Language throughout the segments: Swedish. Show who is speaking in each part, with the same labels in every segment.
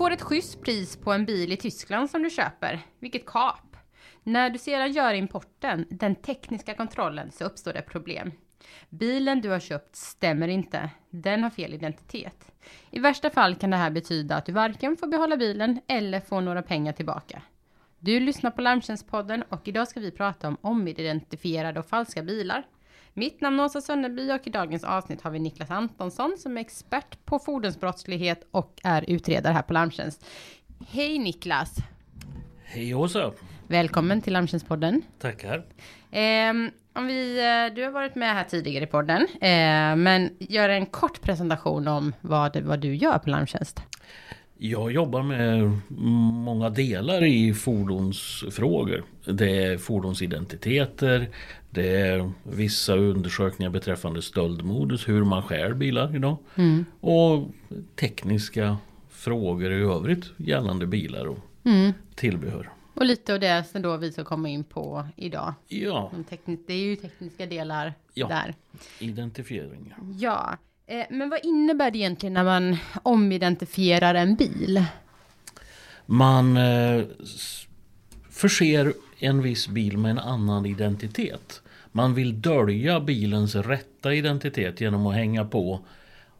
Speaker 1: får ett schysst pris på en bil i Tyskland som du köper. Vilket kap! När du sedan gör importen, den tekniska kontrollen, så uppstår det problem. Bilen du har köpt stämmer inte. Den har fel identitet. I värsta fall kan det här betyda att du varken får behålla bilen eller får några pengar tillbaka. Du lyssnar på Larmtjänstpodden och idag ska vi prata om omidentifierade och falska bilar. Mitt namn är Åsa Sönneby och i dagens avsnitt har vi Niklas Antonsson som är expert på fordonsbrottslighet och är utredare här på Larmtjänst. Hej Niklas!
Speaker 2: Hej Åsa!
Speaker 1: Välkommen till Larmtjänstpodden.
Speaker 2: Tackar!
Speaker 1: Eh, om vi, eh, du har varit med här tidigare i podden, eh, men gör en kort presentation om vad, vad du gör på Larmtjänst.
Speaker 2: Jag jobbar med många delar i fordonsfrågor. Det är fordonsidentiteter, det är vissa undersökningar beträffande stöldmodus, hur man skär bilar idag. Mm. Och tekniska frågor i övrigt gällande bilar och mm. tillbehör.
Speaker 1: Och lite av det som då vi ska komma in på idag.
Speaker 2: Ja.
Speaker 1: det är ju tekniska delar
Speaker 2: ja.
Speaker 1: där.
Speaker 2: Identifiering.
Speaker 1: Ja. Eh, men vad innebär det egentligen när man omidentifierar en bil?
Speaker 2: Man eh, förser en viss bil med en annan identitet. Man vill dölja bilens rätta identitet genom att hänga på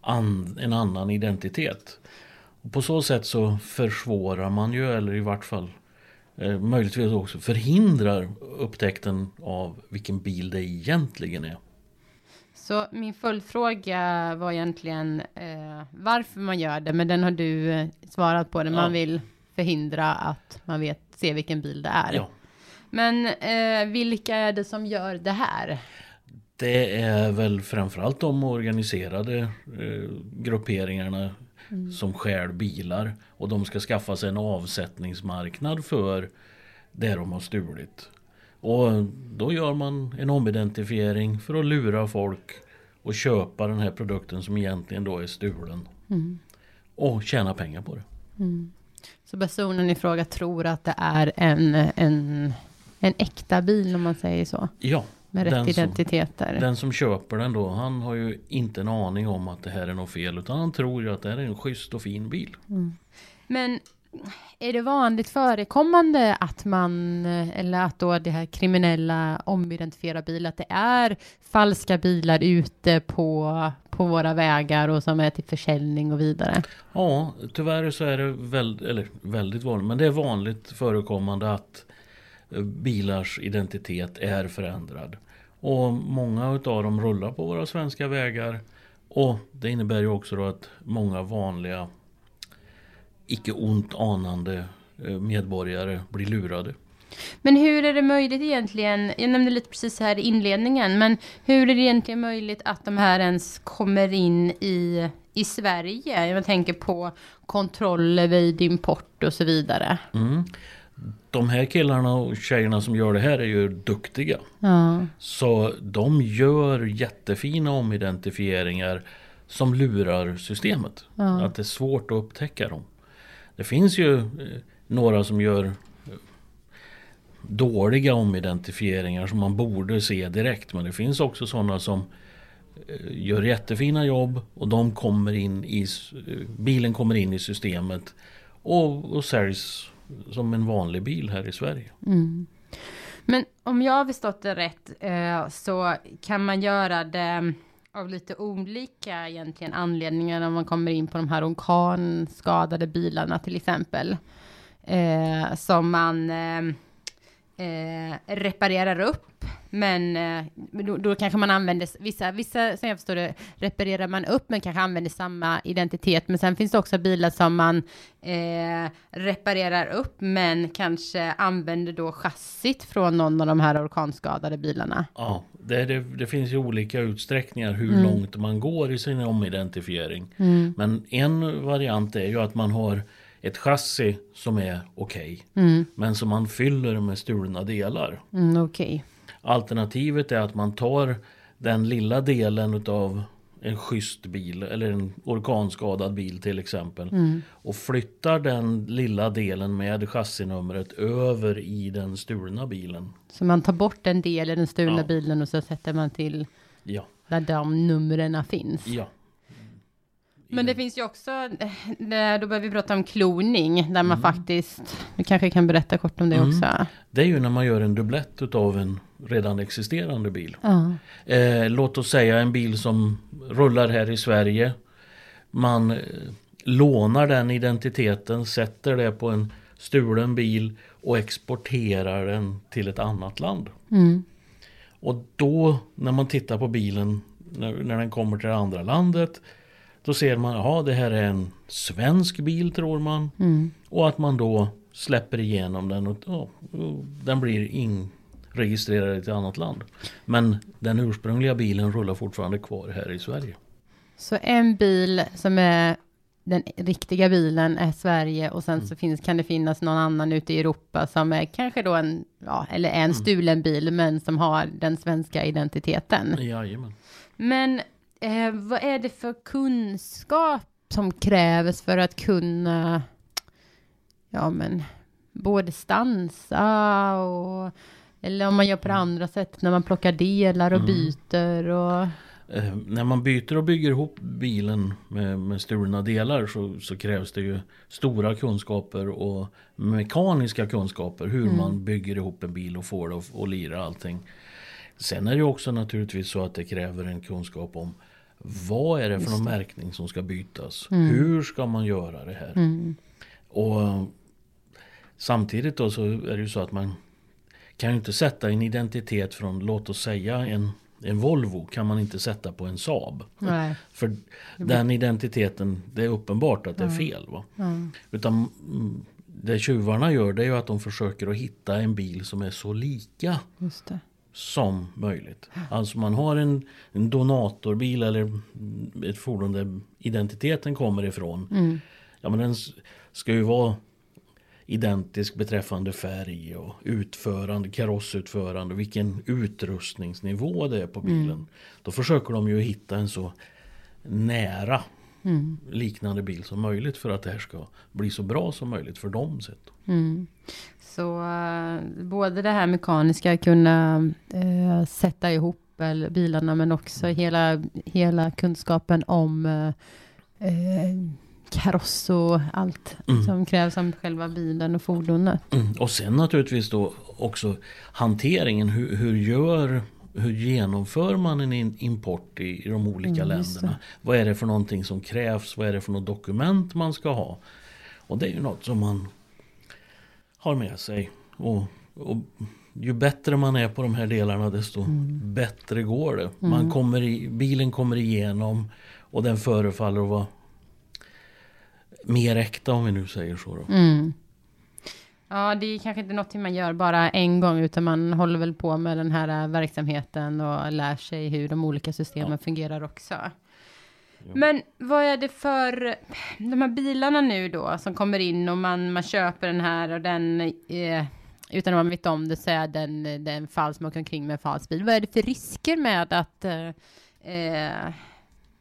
Speaker 2: an en annan identitet. Och på så sätt så försvårar man ju, eller i vart fall eh, möjligtvis också förhindrar upptäckten av vilken bil det egentligen är.
Speaker 1: Så min följdfråga var egentligen eh, varför man gör det, men den har du eh, svarat på. Det. Man ja. vill förhindra att man vet, ser vilken bil det är.
Speaker 2: Ja.
Speaker 1: Men eh, vilka är det som gör det här?
Speaker 2: Det är väl framförallt de organiserade eh, grupperingarna mm. som stjäl bilar. Och de ska skaffa sig en avsättningsmarknad för det de har stulit. Och då gör man en omidentifiering för att lura folk och köpa den här produkten som egentligen då är stulen. Mm. Och tjäna pengar på det.
Speaker 1: Mm. Så personen i fråga tror att det är en, en, en äkta bil om man säger så?
Speaker 2: Ja.
Speaker 1: Med rätt den identiteter?
Speaker 2: Som, den som köper den då, han har ju inte en aning om att det här är något fel. Utan han tror ju att det här är en schysst och fin bil. Mm.
Speaker 1: Men är det vanligt förekommande att man, eller att då det här kriminella omidentifierar bilar, att det är falska bilar ute på, på våra vägar och som är till försäljning och vidare?
Speaker 2: Ja, tyvärr så är det väldigt, eller väldigt vanligt, men det är vanligt förekommande att bilars identitet är förändrad. Och många av dem rullar på våra svenska vägar. Och det innebär ju också då att många vanliga icke ont anande eh, medborgare blir lurade.
Speaker 1: Men hur är det möjligt egentligen, jag nämnde lite precis här i inledningen, men hur är det egentligen möjligt att de här ens kommer in i, i Sverige? Jag tänker på kontroller vid import och så vidare.
Speaker 2: Mm. De här killarna och tjejerna som gör det här är ju duktiga.
Speaker 1: Ja.
Speaker 2: Så de gör jättefina omidentifieringar som lurar systemet. Ja. Att det är svårt att upptäcka dem. Det finns ju eh, några som gör eh, dåliga omidentifieringar som man borde se direkt. Men det finns också sådana som eh, gör jättefina jobb och de kommer in i, bilen kommer in i systemet och, och säljs som en vanlig bil här i Sverige.
Speaker 1: Mm. Men om jag har förstått det rätt eh, så kan man göra det av lite olika egentligen anledningar när man kommer in på de här orkanskadade bilarna till exempel. Eh, som man eh, eh, reparerar upp men eh, då, då, kanske man använder vissa, vissa som jag förstår det, reparerar man upp men kanske använder samma identitet. Men sen finns det också bilar som man eh, reparerar upp men kanske använder då chassit från någon av de här orkanskadade bilarna.
Speaker 2: Ja, det, det, det finns ju olika utsträckningar hur mm. långt man går i sin omidentifiering. Mm. Men en variant är ju att man har ett chassi som är okej. Okay, mm. Men som man fyller med stulna delar.
Speaker 1: Mm, okay.
Speaker 2: Alternativet är att man tar den lilla delen utav en schysst bil eller en orkanskadad bil till exempel. Mm. Och flyttar den lilla delen med chassinumret över i den stulna bilen.
Speaker 1: Så man tar bort en del i den stulna ja. bilen och så sätter man till
Speaker 2: ja.
Speaker 1: där de numren finns?
Speaker 2: Ja.
Speaker 1: Men det finns ju också, eh, då börjar vi prata om kloning, där man faktiskt, du kanske kan berätta kort om det
Speaker 2: Mm.
Speaker 1: också.
Speaker 2: Det är ju när man gör en dubblett utav en redan existerande bil.
Speaker 1: Ja.
Speaker 2: Eh, låt oss säga en bil som rullar här i Sverige. Man eh, lånar den identiteten, sätter det på en stulen bil och exporterar den till ett annat land.
Speaker 1: Mm.
Speaker 2: Och då när man tittar på bilen när, när den kommer till det andra landet då ser man att det här är en svensk bil tror man.
Speaker 1: Mm.
Speaker 2: Och att man då släpper igenom den och, ja, och den blir inregistrerad i ett annat land. Men den ursprungliga bilen rullar fortfarande kvar här i Sverige.
Speaker 1: Så en bil som är den riktiga bilen är Sverige och sen
Speaker 2: Mm.
Speaker 1: så finns, kan det finnas någon annan ute i Europa som är kanske då en, ja, eller
Speaker 2: Mm.
Speaker 1: en stulen bil men som har den svenska identiteten.
Speaker 2: Jajamän.
Speaker 1: Men eh, vad är det för kunskap som krävs för att kunna, ja men, både stansa och, eller om man gör på det andra sättet när man plockar delar och
Speaker 2: Mm.
Speaker 1: byter och,
Speaker 2: Eh, när man byter och bygger ihop bilen med, med stulna delar så, så krävs det ju stora kunskaper och mekaniska kunskaper hur
Speaker 1: Mm.
Speaker 2: man bygger ihop en bil och får det att lira allting. Sen är det också naturligtvis så att det kräver en kunskap om vad är det för någon märkning som ska bytas? Hur ska man göra det här?
Speaker 1: mm,
Speaker 2: Och eh, Samtidigt då så är det ju så att man kan ju inte sätta en identitet från låt oss säga en, en Volvo kan man inte sätta på en Saab.
Speaker 1: nej.
Speaker 2: För den identiteten, det är uppenbart att det är fel. Va?
Speaker 1: Ja.
Speaker 2: Utan mm, det tjuvarna gör det är ju att de försöker att hitta en bil som är så lika. Som möjligt. Alltså man har en, en donatorbil eller mm, ett fordon där identiteten kommer ifrån.
Speaker 1: Mm.
Speaker 2: Ja men den ska ju vara identisk beträffande färg och utförande, karossutförande, vilken utrustningsnivå det är på bilen. Då försöker de ju hitta en så nära
Speaker 1: Mm.
Speaker 2: liknande bil som möjligt för att det här ska bli så bra som möjligt för dem sett.
Speaker 1: Mm. Så eh, både det här mekaniska kunna eh, sätta ihop bilarna men också hela, hela kunskapen om eh, kaross och allt
Speaker 2: Mm.
Speaker 1: som krävs om själva bilen och fordonet.
Speaker 2: Mm. Och sen naturligtvis då också hanteringen. Hur, hur gör hur genomför man en import i, de olika
Speaker 1: Mm,
Speaker 2: länderna? Vad är det för någonting som krävs? Vad är det för något dokument man ska ha? Och det är ju något som man har med sig. Och, och ju bättre man är på de här delarna desto
Speaker 1: Mm.
Speaker 2: bättre går det. Man kommer i, bilen kommer igenom och den förefaller att vara mer äkta om vi nu säger så. Då.
Speaker 1: Mm. Ja, det är kanske inte något man gör bara en gång, utan man håller väl på med den här eh, verksamheten och lär sig hur de olika systemen fungerar också. Men vad är det för, de här bilarna nu då, som kommer in och man, man köper den här och den, eh, utan att man vet om det, så är den, den falsk, man åker omkring med en falsk bil. Vad är det för risker med att eh, eh,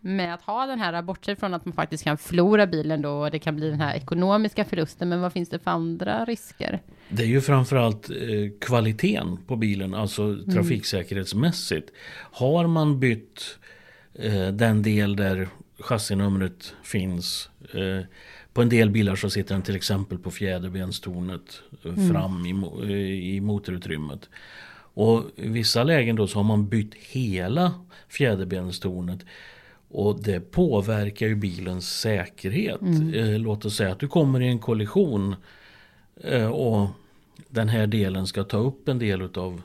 Speaker 1: med att ha den här, bortsett från att man faktiskt kan förlora bilen då och det kan bli den här ekonomiska förlusten, men vad finns det för andra risker?
Speaker 2: Det är ju framförallt eh, kvaliteten på bilen, alltså trafiksäkerhetsmässigt. Har man bytt eh, den del där chassinumret finns. Eh, på en del bilar så sitter den till exempel på fjäderbenstornet eh, fram i, eh, i motorutrymmet. Och i vissa lägen då så har man bytt hela fjäderbenstornet. Och det påverkar ju bilens säkerhet. Eh, låt oss säga att du kommer i en kollision eh, och den här delen ska ta upp en del utav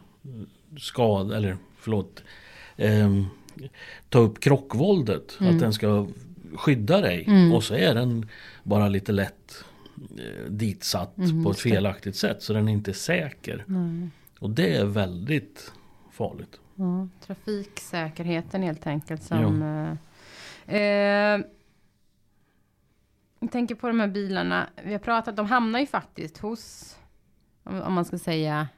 Speaker 2: skad eller förlåt ehm, ta upp krockvåldet. Att den ska skydda dig. Och så är den bara lite lätt eh, ditsatt på ett felaktigt sätt. Så den är inte säker. Och det är väldigt farligt.
Speaker 1: Ja, trafiksäkerheten helt enkelt som... Eh, eh, jag tänker på de här bilarna. Vi har pratat, de hamnar ju faktiskt hos, om, man ska säga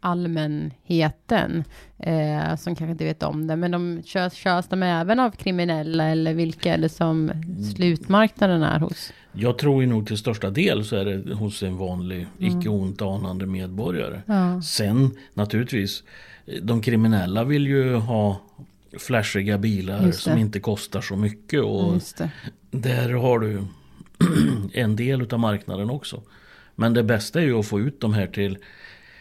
Speaker 1: allmänheten, eh, som kanske inte vet om det, men de körs, körs de även av kriminella eller vilka är det som slutmarknaden är hos?
Speaker 2: Jag tror ju nog till största del så är det hos en vanlig icke ont anande medborgare.
Speaker 1: Ja.
Speaker 2: Sen naturligtvis, de kriminella vill ju ha flashiga bilar som inte kostar så mycket. Och där har du en del utav marknaden också. Men det bästa är ju att få ut de här till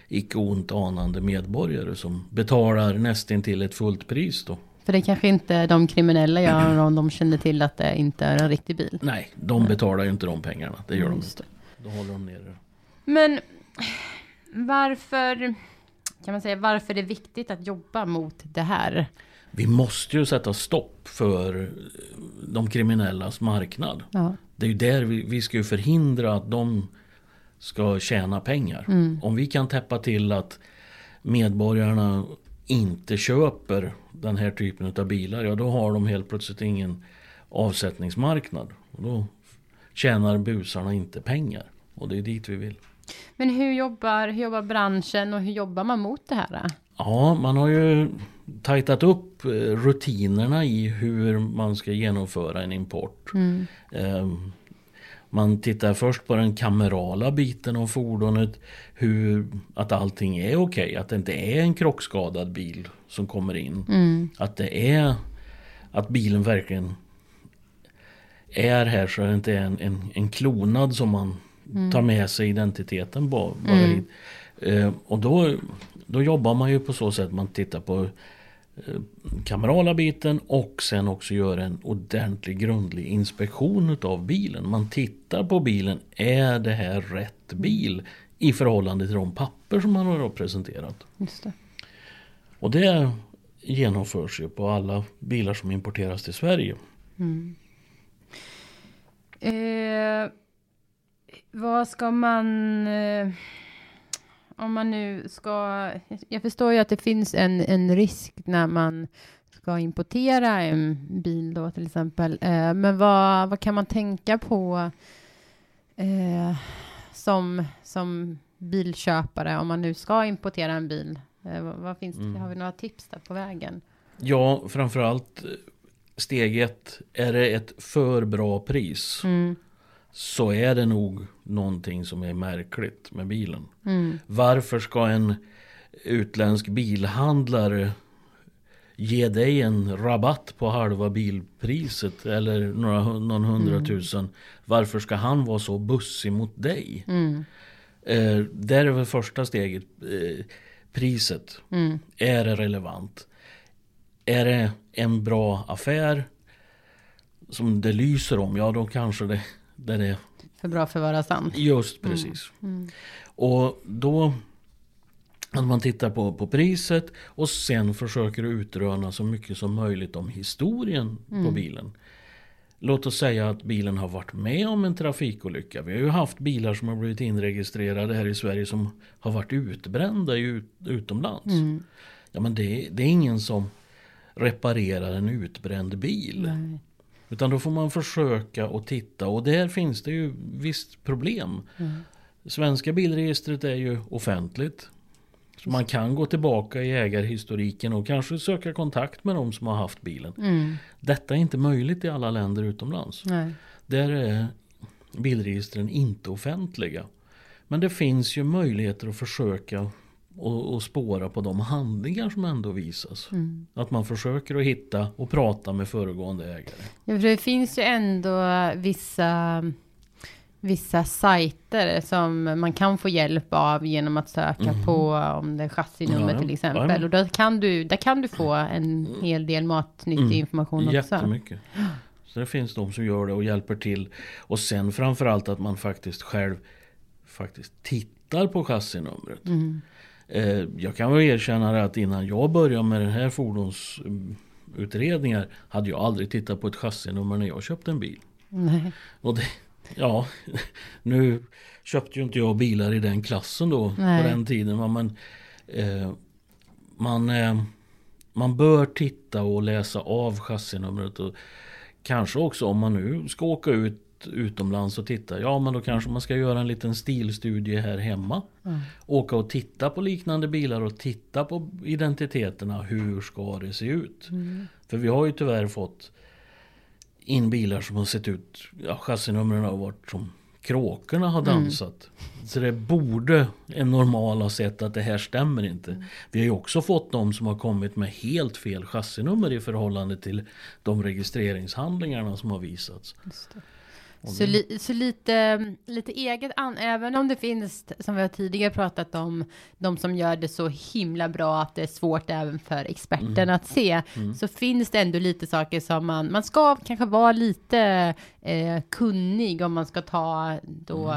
Speaker 2: icke ont anande medborgare som betalar nästintill ett fullt pris då.
Speaker 1: För det kanske inte de kriminella gör om de känner till att det inte är en riktig bil.
Speaker 2: Nej, de betalar ju inte de pengarna. Det gör de
Speaker 1: Just
Speaker 2: inte. Då håller de nere.
Speaker 1: Men varför kan man säga varför det är viktigt att jobba mot det här?
Speaker 2: Vi måste ju sätta stopp för de kriminellas marknad.
Speaker 1: Ja.
Speaker 2: Det är ju där vi, vi ska ju förhindra att de ska tjäna pengar. Om vi kan täppa till att medborgarna inte köper den här typen av bilar, ja då har de helt plötsligt ingen avsättningsmarknad. Och då tjänar busarna inte pengar. Och det är dit vi vill.
Speaker 1: Men hur jobbar, hur jobbar branschen och hur jobbar man mot det här?
Speaker 2: Ja, man har ju tajtat upp eh, rutinerna i hur man ska genomföra en import. Eh, Man tittar först på den kamerala biten av fordonet. Hur, att allting är okej. Att det inte är en krockskadad bil som kommer in. Att det är att bilen verkligen är här så det inte är en, en, en klonad som man tar med sig identiteten bara, bara hit. Eh, och då, då jobbar man ju på så sätt man tittar på eh, kamerala biten och sen också gör en ordentlig grundlig inspektion utav bilen. Man tittar på bilen, är det här rätt bil i förhållande till de papper som man har presenterat?
Speaker 1: Just det.
Speaker 2: Och det genomförs ju på alla bilar som importeras till Sverige.
Speaker 1: Eh, vad ska man... Eh, om man nu ska... Jag förstår ju att det finns en, en risk när man ska importera en bil då till exempel. Eh, men vad, vad kan man tänka på eh, som, som bilköpare om man nu ska importera en bil? Vad, vad finns det? Har vi några tips där på vägen?
Speaker 2: Ja, framförallt steg ett. Är det ett för bra pris så är det nog någonting som är märkligt med bilen. Varför ska en utländsk bilhandlare ge dig en rabatt på halva bilpriset eller några, någon hundratusen. Varför ska han vara så bussig mot dig? Eh, där är väl första steget. Eh, priset. Är det relevant? Är det en bra affär som det lyser om? Ja, då kanske det, det är
Speaker 1: För bra för att vara sant.
Speaker 2: Just precis. Och då att man tittar på, på priset och sen försöker utröna så mycket som möjligt om historien på bilen. Låt oss säga att bilen har varit med om en trafikolycka. Vi har ju haft bilar som har blivit inregistrerade här i Sverige som har varit utbrända ut, utomlands. Ja, men det, det är ingen som reparerar en utbränd bil. Utan då får man försöka och titta och där finns det ju visst problem. Svenska bilregistret är ju offentligt. Så man kan gå tillbaka i ägarhistoriken och kanske söka kontakt med de som har haft bilen. Detta är inte möjligt i alla länder utomlands.
Speaker 1: Nej.
Speaker 2: Där är bilregistren inte offentliga. Men det finns ju möjligheter att försöka och, och spåra på de handlingar som ändå visas. Att man försöker att hitta och prata med föregående ägare.
Speaker 1: Ja, för det finns ju ändå vissa, vissa sajter som man kan få hjälp av genom att söka på om det är chassinummer
Speaker 2: Ja,
Speaker 1: till exempel.
Speaker 2: jajamän.
Speaker 1: Och där kan, du, där kan du få en hel del matnyttig information också.
Speaker 2: Jättemycket. Så det finns de som gör det och hjälper till. Och sen framförallt att man faktiskt själv faktiskt tittar på chassinumret. Eh, Jag kan väl erkänna att innan jag började med den här fordonsutredningar hade jag aldrig tittat på ett chassinummer när jag köpte en bil.
Speaker 1: Nej.
Speaker 2: Och det, ja, nu köpte ju inte jag bilar i den klassen då
Speaker 1: Nej.
Speaker 2: på den tiden. Men eh, man, eh, man bör titta och läsa av chassinumret. Och kanske också om man nu ska åka ut utomlands och titta. Ja men då kanske man ska göra en liten stilstudie här hemma. Åka och titta på liknande bilar och titta på identiteterna. Hur ska det se ut? För vi har ju tyvärr fått in bilar som har sett ut, ja chassinumren har varit som kråkorna har dansat. Så det borde en normal ha sett att det här stämmer inte. Vi har ju också fått de som har kommit med helt fel chassinummer i förhållande till de registreringshandlingarna som har visats.
Speaker 1: Så, li, så lite, lite eget, an, även om det finns, som vi har tidigare pratat om, de som gör det så himla bra att det är svårt även för experten
Speaker 2: Mm.
Speaker 1: att se, så finns det ändå lite saker som man, man ska kanske vara lite eh, kunnig om man ska ta då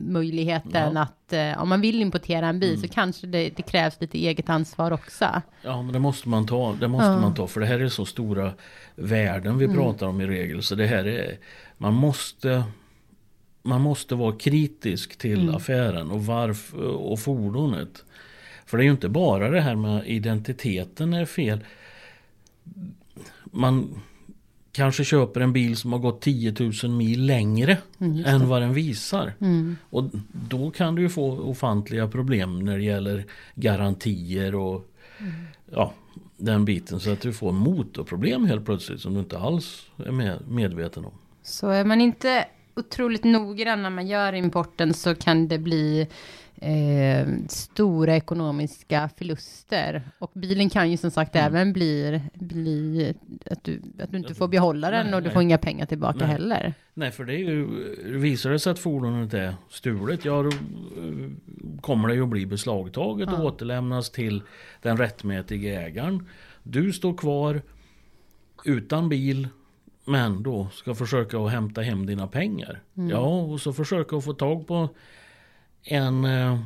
Speaker 1: möjligheten
Speaker 2: Mm. Ja.
Speaker 1: att, eh, om man vill importera en bil så kanske det, det krävs lite eget ansvar också.
Speaker 2: Ja men det måste man ta. Det måste man ta för det här är så stora värden vi pratar om i regel. Så det här är, man måste man måste vara kritisk till affären och varför och fordonet. För det är ju inte bara det här med identiteten är fel. Man kanske köper en bil som har gått 10 000 mil längre än vad den visar. Och då kan du ju få ofantliga problem när det gäller garantier och ja, den biten. Så att du får motorproblem helt plötsligt som du inte alls är med, medveten om.
Speaker 1: Så är man inte otroligt noggrann när man gör importen så kan det bli eh, stora ekonomiska förluster. Och bilen kan ju som sagt
Speaker 2: Mm.
Speaker 1: även bli, bli att, du, att du inte får behålla den
Speaker 2: Nej,
Speaker 1: och du
Speaker 2: nej.
Speaker 1: får inga pengar tillbaka
Speaker 2: Nej.
Speaker 1: heller.
Speaker 2: Nej, för det är ju, visar det sig att fordonet är stulet, ja då eh, kommer det ju att bli beslagtaget och
Speaker 1: Ja.
Speaker 2: återlämnas till den rättmätiga ägaren. Du står kvar utan bil, men då ska försöka att hämta hem dina pengar. Ja, och så försöka att få tag på en eh,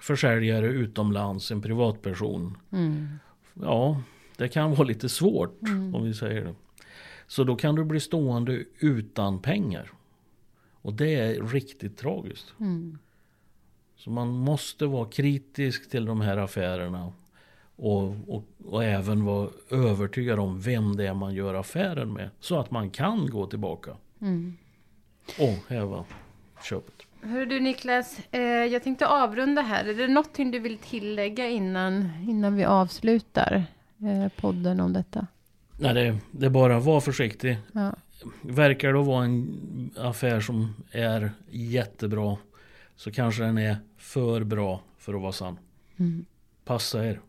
Speaker 2: försäljare utomlands, en privatperson.
Speaker 1: Mm.
Speaker 2: Ja, det kan vara lite svårt om vi säger det. Så då kan du bli stående utan pengar. Och det är riktigt tragiskt.
Speaker 1: Mm.
Speaker 2: Så man måste vara kritisk till de här affärerna. Och, och, och även vara övertygad om vem det är man gör affären med. Så att man kan gå tillbaka
Speaker 1: Mm.
Speaker 2: och häva köpet.
Speaker 1: Hör du Niklas, eh, jag tänkte avrunda här. Är det någonting du vill tillägga innan, innan vi avslutar eh, podden om detta?
Speaker 2: Nej, det, det är bara var försiktig.
Speaker 1: Ja.
Speaker 2: Verkar det vara en affär som är jättebra så kanske den är för bra för att vara sann.
Speaker 1: Mm.
Speaker 2: Passa er.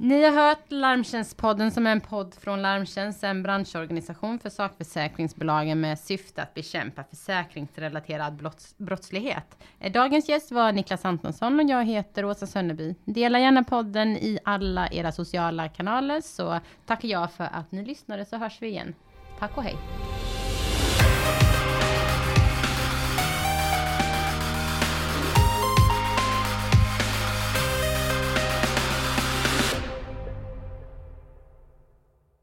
Speaker 1: Ni har hört Larmtjänstpodden som är en podd från Larmtjänst, en branschorganisation för sakförsäkringsbolagen med syfte att bekämpa försäkringsrelaterad brottslighet. Dagens gäst var Niklas Antonsson och jag heter Åsa Sönneby. Dela gärna podden i alla era sociala kanaler så tackar jag för att ni lyssnade så hörs vi igen. Tack och hej!